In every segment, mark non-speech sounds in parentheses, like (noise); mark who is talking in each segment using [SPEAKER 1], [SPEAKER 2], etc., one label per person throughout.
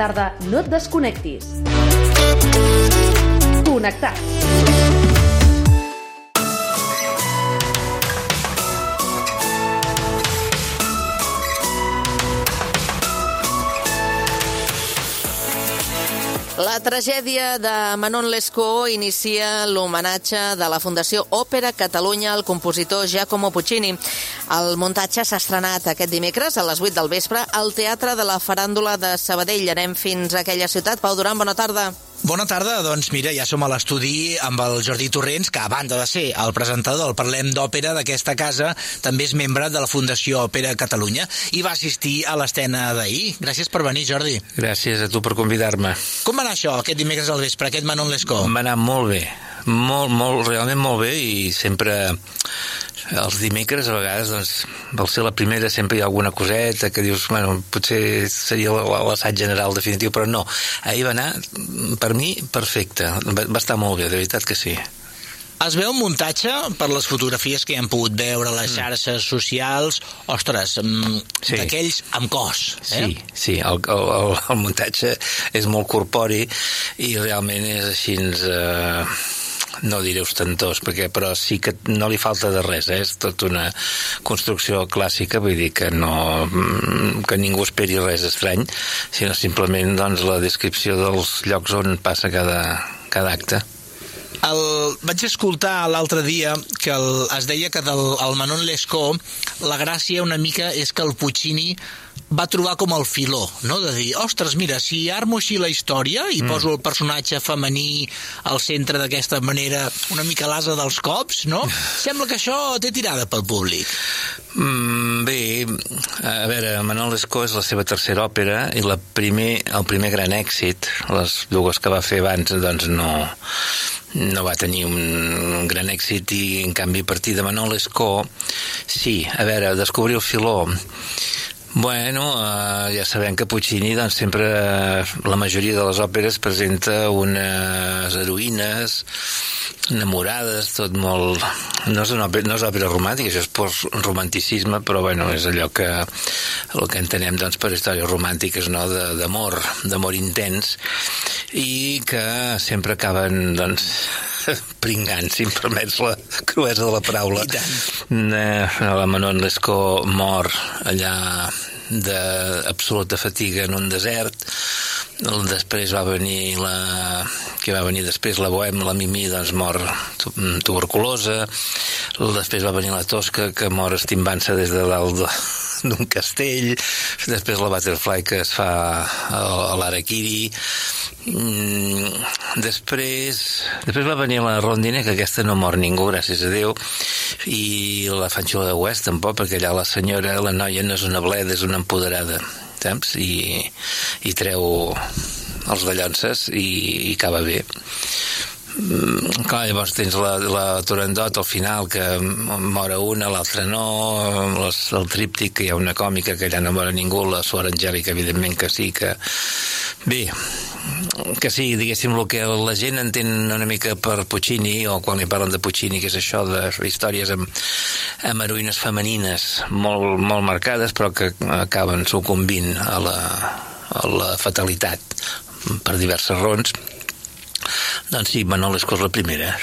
[SPEAKER 1] tarda no et desconnectis. Connectats.
[SPEAKER 2] La tragèdia de Manon Lescaut inicia l'homenatge de la Fundació Òpera Catalunya al compositor Giacomo Puccini. El muntatge s'ha estrenat aquest dimecres a les 8 del vespre al Teatre de la Faràndula de Sabadell. Anem fins a aquella ciutat. Pau Duran, bona tarda.
[SPEAKER 3] Bona tarda, doncs mira, ja som a l'estudi amb el Jordi Torrents, que a banda de ser el presentador del Parlem d'Òpera d'aquesta casa, també és membre de la Fundació Òpera Catalunya i va assistir a l'escena d'ahir. Gràcies per venir, Jordi.
[SPEAKER 4] Gràcies a tu per convidar-me.
[SPEAKER 3] Com va anar això, aquest dimecres al vespre, aquest Manon Lescaut?
[SPEAKER 4] Va anar molt bé, molt, molt, realment molt bé i sempre els dimecres a vegades doncs, al ser la primera sempre hi ha alguna coseta que dius, bueno, potser seria l'assaig general definitiu, però no ahir va anar, per mi, perfecte va, va estar molt bé, de veritat que sí
[SPEAKER 3] es veu un muntatge per les fotografies que hem pogut veure a les mm. xarxes socials, ostres, mm, sí. d'aquells amb cos.
[SPEAKER 4] Eh? Sí, sí, el, el, el muntatge és molt corpori i realment és així... Eh, no diré ostentós, perquè, però sí que no li falta de res, eh? és tot una construcció clàssica, vull dir que, no, mm, que ningú esperi res estrany, sinó simplement doncs, la descripció dels llocs on passa cada, cada acte.
[SPEAKER 3] El, vaig escoltar l'altre dia que el, es deia que del el Manon Lescaut la gràcia una mica és que el Puccini va trobar com el filó, no? de dir, ostres, mira, si armo així la història i mm. poso el personatge femení al centre d'aquesta manera una mica l'asa dels cops, no? (laughs) Sembla que això té tirada pel públic.
[SPEAKER 4] Mm, bé, a veure, Manuel Lescaut és la seva tercera òpera i la primer, el primer gran èxit, les dues que va fer abans, doncs no, no va tenir un, un gran èxit i en canvi a partir de Manuel Lescaut sí, a veure, descobrir el filó Bueno, uh, ja sabem que Puccini doncs, sempre uh, la majoria de les òperes presenta unes heroïnes enamorades, tot molt... No és, una òpera, no és òpera romàntica, això és post-romanticisme, però bueno, és allò que el que entenem doncs, per històries romàntiques no? d'amor, d'amor intens, i que sempre acaben doncs, (laughs) pringant, si em permets la cruesa de la paraula.
[SPEAKER 3] I tant.
[SPEAKER 4] Eh, la Manon Lescaut mor allà d'absoluta fatiga en un desert després va venir la que va venir després la Bohem, la Mimi doncs mor tuberculosa després va venir la Tosca que mor estimbant-se des de dalt (laughs) d'un castell. Després la Butterfly que es fa a l'Araquiri mm, després després va venir la Rondine que aquesta no mor ningú gràcies a Déu. I la Fanxula de West tampoc perquè allà la senyora, la noia no és una bleda és una empoderada saps? I, i treu els dallonses i, i acaba bé clar, llavors tens la, la Turandot al final que mora una, l'altra no les, el tríptic, que hi ha una còmica que ja no mora ningú, la Suar Angèlica evidentment que sí, que bé que sí, diguéssim, el que la gent entén una mica per Puccini, o quan li parlen de Puccini, que és això de històries amb, amb heroïnes femenines molt, molt marcades, però que acaben sucumbint a la, a la fatalitat per diverses raons. Doncs sí, Manol és la primera.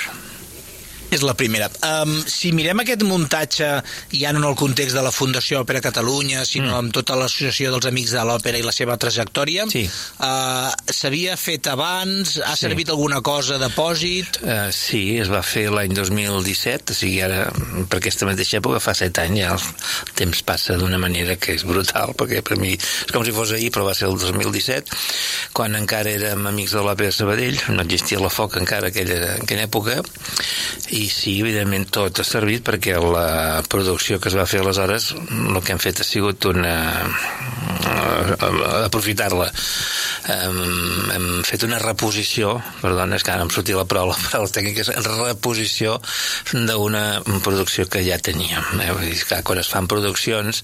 [SPEAKER 3] És la primera. Um, si mirem aquest muntatge, ja no en el context de la Fundació Òpera Catalunya, sinó mm. amb tota l'associació dels Amics de l'Òpera i la seva trajectòria,
[SPEAKER 4] sí.
[SPEAKER 3] uh, s'havia fet abans? Ha sí. servit alguna cosa de pòsit?
[SPEAKER 4] Uh, sí, es va fer l'any 2017, o sigui, ara, per aquesta mateixa època, fa set anys, ja el temps passa d'una manera que és brutal, perquè per mi és com si fos ahir, però va ser el 2017, quan encara érem Amics de l'Òpera Sabadell, no existia la foc encara aquella, aquella època, i sí, evidentment tot ha servit perquè la producció que es va fer aleshores el que hem fet ha sigut una eh, aprofitar-la hem, hem fet una reposició perdona, és que ara em sortia la paraula (laughs) però la tècnica és reposició d'una producció que ja teníem eh? Vull dir que quan es fan produccions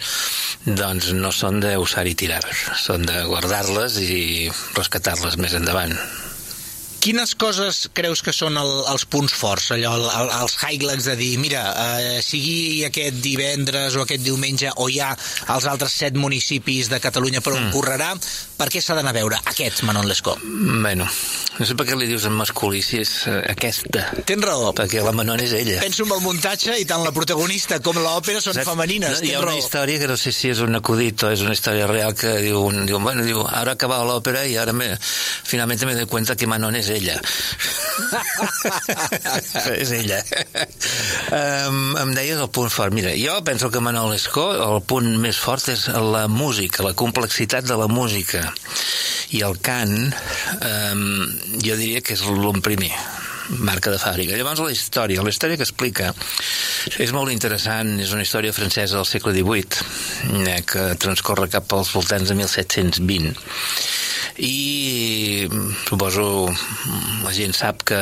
[SPEAKER 4] doncs no són d'usar i tirar són de guardar-les i rescatar-les més endavant
[SPEAKER 3] Quines coses creus que són el, els punts forts, allò, el, el, els highlights de dir, mira, eh, sigui aquest divendres o aquest diumenge o hi ha els altres set municipis de Catalunya per on mm. correrà, per què s'ha d'anar a veure aquests, Manon Lescó?
[SPEAKER 4] Bueno, no sé per què li dius en masculí si és eh, aquesta.
[SPEAKER 3] Tens raó.
[SPEAKER 4] Perquè la Manon és ella.
[SPEAKER 3] Penso en el muntatge i tant la protagonista com l'òpera són Saps? femenines.
[SPEAKER 4] No, hi ha
[SPEAKER 3] una
[SPEAKER 4] raó. història que no sé si és un acudit o és una història real que diu, diu bueno, diu, ara acaba l'òpera i ara me, finalment me doy cuenta que Manon és ella. (laughs) és ella. um, em deies el punt fort. Mira, jo penso que Manon Lescó el punt més fort és la música, la complexitat de la música. I el cant, um, jo diria que és l'un primer marca de fàbrica. Llavors la història, la història que explica és molt interessant, és una història francesa del segle XVIII eh, que transcorre cap als voltants de 1720 i suposo la gent sap que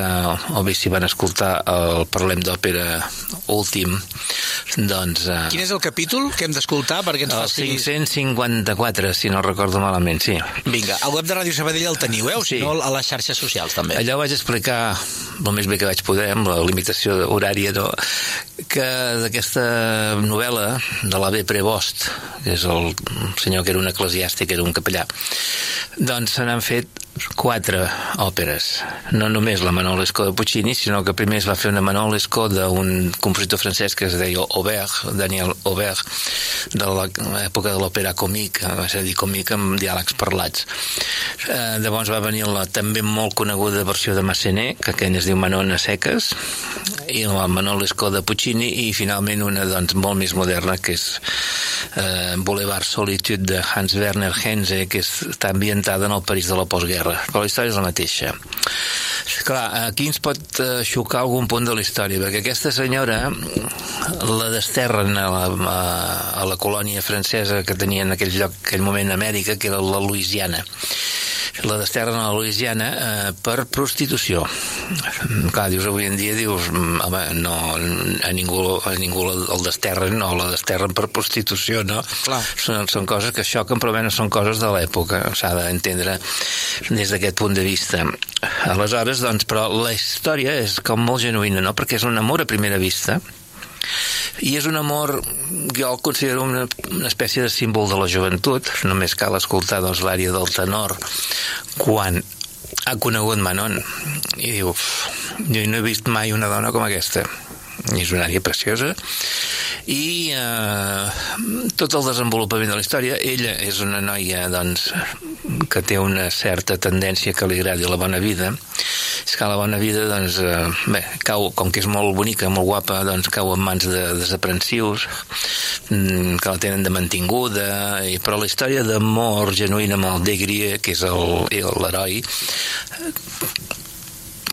[SPEAKER 4] o bé si van escoltar el Parlem d'Òpera últim doncs...
[SPEAKER 3] Eh, Quin és el capítol que hem d'escoltar perquè ens
[SPEAKER 4] el faci... 554, si no recordo malament, sí.
[SPEAKER 3] Vinga, al web de Ràdio Sabadell el teniu, eh? O si sí. no, a les xarxes socials també.
[SPEAKER 4] Allò vaig explicar el més bé que vaig poder, amb la limitació horària, no? que d'aquesta novel·la de la B. Prevost, que és el senyor que era un eclesiàstic, era un capellà, doncs se n'han fet quatre òperes. No només la Manon Lescaut de Puccini, sinó que primer es va fer una Manon Lescaut d'un compositor francès que es deia Aubert, Daniel Aubert, de l'època de l'òpera còmic, va ser dir còmic amb diàlegs parlats. Eh, llavors va venir la també molt coneguda versió de Massenet, que aquella es diu Manon a seques, i la Manon Lescaut de Puccini, i finalment una doncs, molt més moderna, que és eh, Boulevard Solitude de Hans Werner Henze, que està ambientada en el París de la postguerra, però la història és la mateixa. Clar, aquí ens pot eh, xocar algun punt de la història, perquè aquesta senyora la desterren a la, a, a la colònia francesa que tenia en aquell lloc, en aquell moment a Amèrica, que era la Louisiana la desterren a la Louisiana eh, per prostitució. Clar, dius, avui en dia dius, mm, home, no, a ningú, a ningú el desterren, no, la desterren per prostitució, no? Clar. Són, són coses que xoquen, però no són coses de l'època, s'ha d'entendre des d'aquest punt de vista. Aleshores, doncs, però la història és com molt genuïna, no? Perquè és un amor a primera vista, i és un amor, jo el considero una, una espècie de símbol de la joventut, només cal escoltar doncs, l'àrea del tenor quan ha conegut Manon. I diu, jo no he vist mai una dona com aquesta. És una àrea preciosa i eh, tot el desenvolupament de la història. Ella és una noia doncs, que té una certa tendència que li agradi la bona vida. És que la bona vida doncs, eh, bé, cau, com que és molt bonica, molt guapa doncs cau en mans de desaprensius mm, que la tenen de mantinguda i, però la història d'amor genuïna amb el Degrie que és l'heroi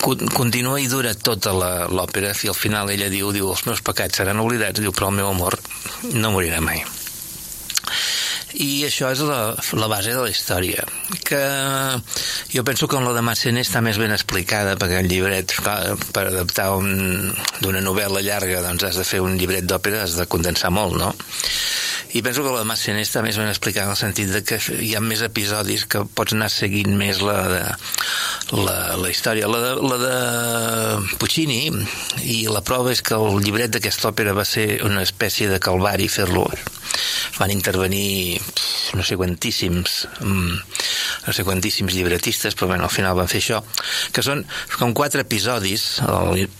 [SPEAKER 4] continua i dura tota l'òpera i al final ella diu, diu els meus pecats seran oblidats, diu però el meu amor no morirà mai i això és la, la base de la història que jo penso que en la de Massenet està més ben explicada perquè el llibret, clar, per adaptar d'una novel·la llarga doncs has de fer un llibret d'òpera, has de condensar molt no? I penso que la està més ben explicada en el sentit de que hi ha més episodis que pots anar seguint més la, de, la, la història. La de, la de Puccini, i la prova és que el llibret d'aquesta òpera va ser una espècie de calvari fer-lo van intervenir no sé quantíssims mm, no sé quantíssims llibretistes però bueno, al final van fer això que són com quatre episodis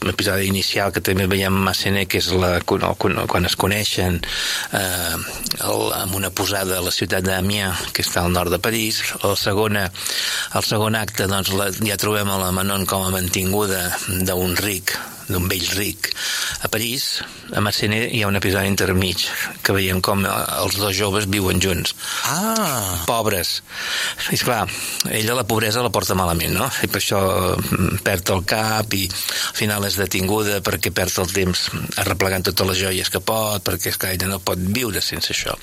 [SPEAKER 4] l'episodi inicial que també veiem Massenet que és la, quan es coneixen eh, el, amb una posada a la ciutat d'Amiens que està al nord de París el, segona, el segon acte doncs, la, ja trobem a la Manon com a mantinguda d'un ric d'un vell ric a París, a Massenet hi ha un episodi intermig que veiem com els dos joves viuen junts.
[SPEAKER 3] Ah!
[SPEAKER 4] Pobres. I clar, ella la pobresa la porta malament, no? I per això mm, perd el cap i al final és detinguda perquè perd el temps arreplegant totes les joies que pot, perquè que ella no pot viure sense això.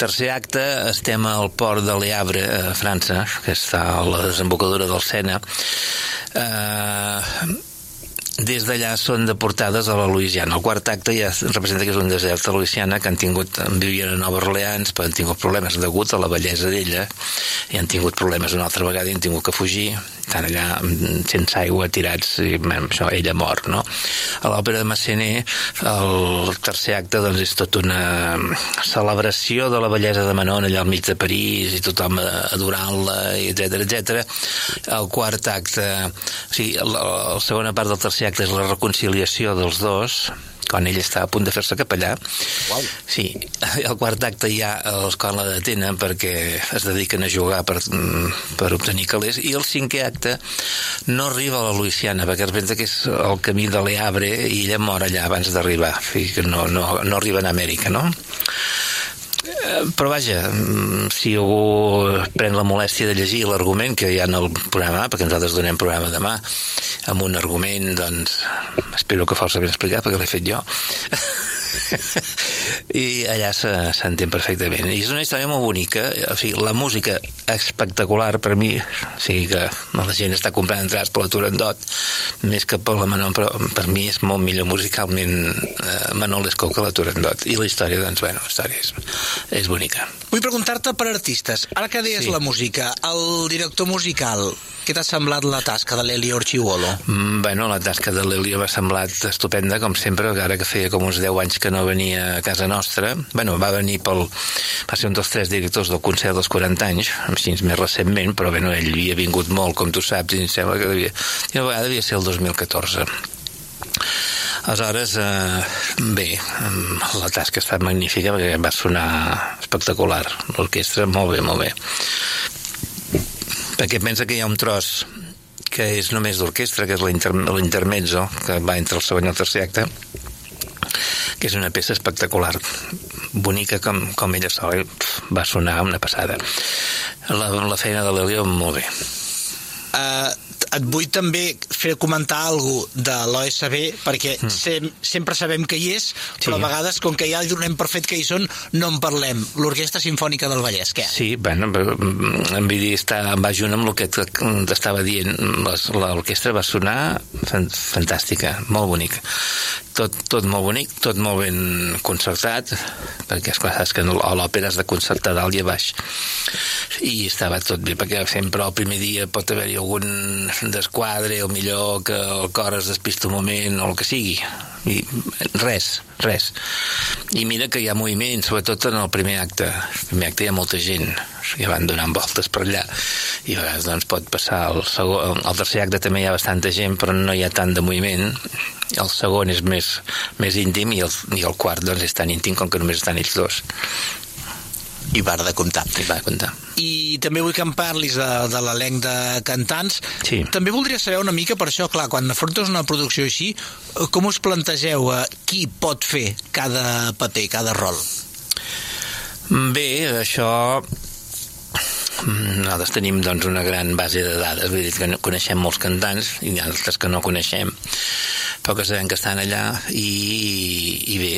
[SPEAKER 4] Tercer acte, estem al port de Le Havre, a França, que està a la desembocadura del Sena. Eh, des d'allà són deportades a la Louisiana. El quart acte ja representa que és un desert a Louisiana que han tingut, vivien a Nova Orleans, però han tingut problemes degut a la bellesa d'ella i han tingut problemes una altra vegada i han tingut que fugir estan allà sense aigua tirats i això, ella mor no? a l'òpera de Massenet el tercer acte doncs, és tot una celebració de la bellesa de Manon allà al mig de París i tothom adorant-la etc etc. el quart acte o sigui, la, la segona part del tercer acte és la reconciliació dels dos quan ell està a punt de fer-se capellà. Wow. Sí, el quart acte ja els quan la detenen perquè es dediquen a jugar per, per obtenir calés i el cinquè acte no arriba a la Luisiana perquè es pensa que és el camí de l'Eabre i ella mor allà abans d'arribar que no, no, no arriba a Amèrica, no? Eh, però vaja, mm, si algú pren la molèstia de llegir l'argument que hi ha en el programa, perquè nosaltres donem programa demà, amb un argument, doncs, espero que fos ben explicat, perquè l'he fet jo. (laughs) i allà s'entén perfectament. I és una història molt bonica. O sigui, la música espectacular per mi o sigui que la gent està comprant entrades per la Turandot més que per la Manon però per mi és molt millor musicalment eh, Manon Lescaut que la Turandot. I la història doncs bueno, la història és, és bonica
[SPEAKER 3] Vull preguntar-te per artistes ara que deies sí. la música el director musical què t'ha semblat la tasca de l'Elio Orchiuolo?
[SPEAKER 4] Mm, bueno, la tasca de l'Elio m'ha semblat estupenda, com sempre, ara que feia com uns 10 anys que no venia a casa nostra. Bueno, va venir pel... va ser un dels tres directors del concert dels 40 anys, així més recentment, però bueno, ell havia vingut molt, com tu saps, i em sembla que devia... I una vegada devia ser el 2014. Aleshores, eh, bé, la tasca estat magnífica perquè va sonar espectacular. L'orquestra, molt bé, molt bé perquè pensa que hi ha un tros que és només d'orquestra, que és l'intermezzo, que va entre el segon i el tercer acte, que és una peça espectacular, bonica com, com ella sola, va sonar una passada. La, la feina de l'Elio molt bé.
[SPEAKER 3] Uh, et vull també fer comentar alguna de l'OSB perquè mm. sem sempre sabem que hi és però sí. a vegades com que ja donem per fet que hi són no en parlem l'Orquestra Simfònica del Vallès, què?
[SPEAKER 4] Sí, bueno, em dir, està, va junt amb el que t'estava dient l'orquestra va sonar fantàstica, molt bonica tot, tot molt bonic, tot molt ben concertat, perquè és clar, saps que a l'òpera has de concertar dalt i a baix. I estava tot bé, perquè sempre el primer dia pot haver-hi algun desquadre, o millor que el cor es despista un moment, o el que sigui. I res, res. I mira que hi ha moviment, sobretot en el primer acte. El primer acte hi ha molta gent que van donant voltes per allà i a vegades doncs, pot passar el, segon, el tercer acte també hi ha bastanta gent però no hi ha tant de moviment el segon és més, més íntim i el, i el quart doncs, és tan íntim com que només estan ells dos
[SPEAKER 3] i bar de comptar.
[SPEAKER 4] I bar de comptar.
[SPEAKER 3] I també vull que em parlis de, de l'elenc de cantants.
[SPEAKER 4] Sí.
[SPEAKER 3] També voldria saber una mica, per això, clar, quan afrontes una producció així, com us plantegeu eh, qui pot fer cada paper, cada rol?
[SPEAKER 4] Bé, això nosaltres tenim doncs, una gran base de dades, vull dir que coneixem molts cantants i altres que no coneixem però que sabem que estan allà i, i bé,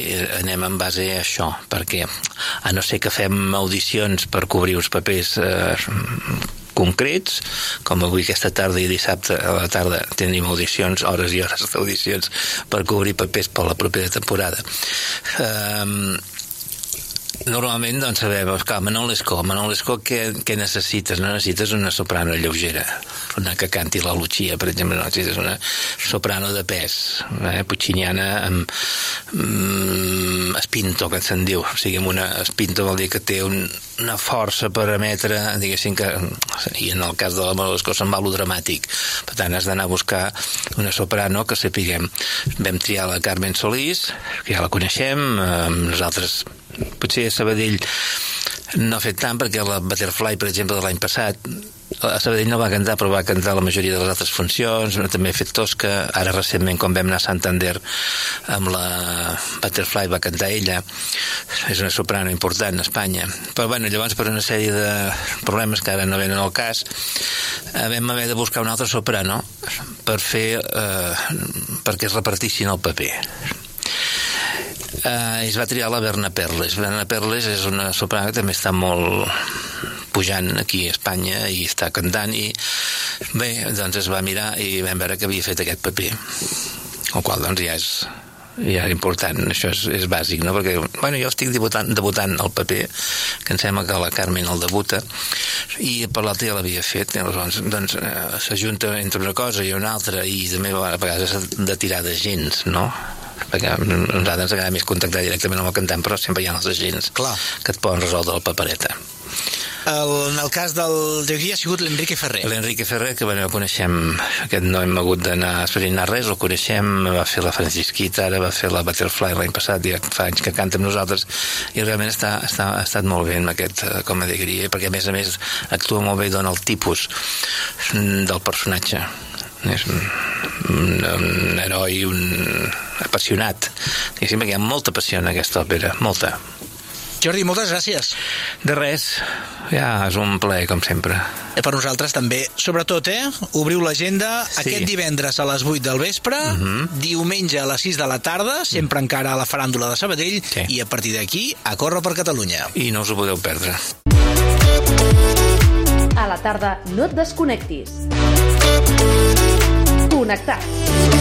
[SPEAKER 4] anem en base a això, perquè a no ser que fem audicions per cobrir uns papers eh, concrets, com avui aquesta tarda i dissabte a la tarda tenim audicions, hores i hores d'audicions per cobrir papers per la propera temporada. Um, Normalment, doncs, sabem, clar, Manon Lescó, Manon Lescó, què, què necessites? No necessites una soprano lleugera, una que canti la Lucia, per exemple, no necessites una soprano de pes, eh? pucciniana amb mm, espinto, que se'n diu, o sigui, amb una espinto vol dir que té un, una força per emetre, diguéssim que, i en el cas de la Manon Lescó se'n va lo dramàtic, per tant, has d'anar a buscar una soprano que sapiguem. Vam triar la Carmen Solís, que ja la coneixem, eh, nosaltres potser a Sabadell no ha fet tant perquè la Butterfly, per exemple, de l'any passat a Sabadell no va cantar però va cantar la majoria de les altres funcions. També ha fet Tosca, ara recentment quan vam anar a Santander amb la Butterfly va cantar ella. És una soprano important a Espanya. Però bueno, llavors per una sèrie de problemes que ara no venen al cas eh, vam haver de buscar un altre soprano per fer eh, perquè es repartissin el paper eh, es va triar la Berna Perles. Berna Perles és una soprano que també està molt pujant aquí a Espanya i està cantant i bé, doncs es va mirar i vam veure que havia fet aquest paper el qual doncs ja és ja és important, això és, és bàsic no? perquè bueno, jo estic debutant, debutant el paper que em sembla que la Carmen el debuta i per l'altre ja l'havia fet aleshores doncs eh, s'ajunta entre una cosa i una altra i també a vegades s'ha de tirar de gens no? Perquè a nosaltres ens agrada més contactar directament amb el cantant però sempre hi ha els agents
[SPEAKER 3] Clar.
[SPEAKER 4] que et poden resoldre la papereta
[SPEAKER 3] El, en el cas del Lleugui ha sigut l'Enrique Ferrer.
[SPEAKER 4] L'Enrique Ferrer, que bueno, coneixem, aquest no hem hagut d'anar esbrinar res, el coneixem, va fer la Francisquita, ara va fer la Butterfly l'any passat, ja fa anys que canta amb nosaltres, i realment està, està, ha estat molt bé amb aquest, eh, com a digria, perquè a més a més actua molt bé i dona el tipus mm, del personatge. És un, un, un heroi, un apassionat. Diguéssim, perquè hi ha molta passió en aquesta òpera, molta.
[SPEAKER 3] Jordi, moltes gràcies.
[SPEAKER 4] De res, ja és un plaer, com sempre.
[SPEAKER 3] Eh, Per nosaltres també. Sobretot, eh? Obriu l'agenda
[SPEAKER 4] Sí.
[SPEAKER 3] aquest divendres a les 8 del vespre, diumenge a les 6 de la tarda, sempre encara a la faràndula de Sabadell,
[SPEAKER 4] Sí.
[SPEAKER 3] i a partir d'aquí a córrer per Catalunya.
[SPEAKER 4] I no us ho podeu perdre.
[SPEAKER 1] A la tarda no et desconnectis. conectar.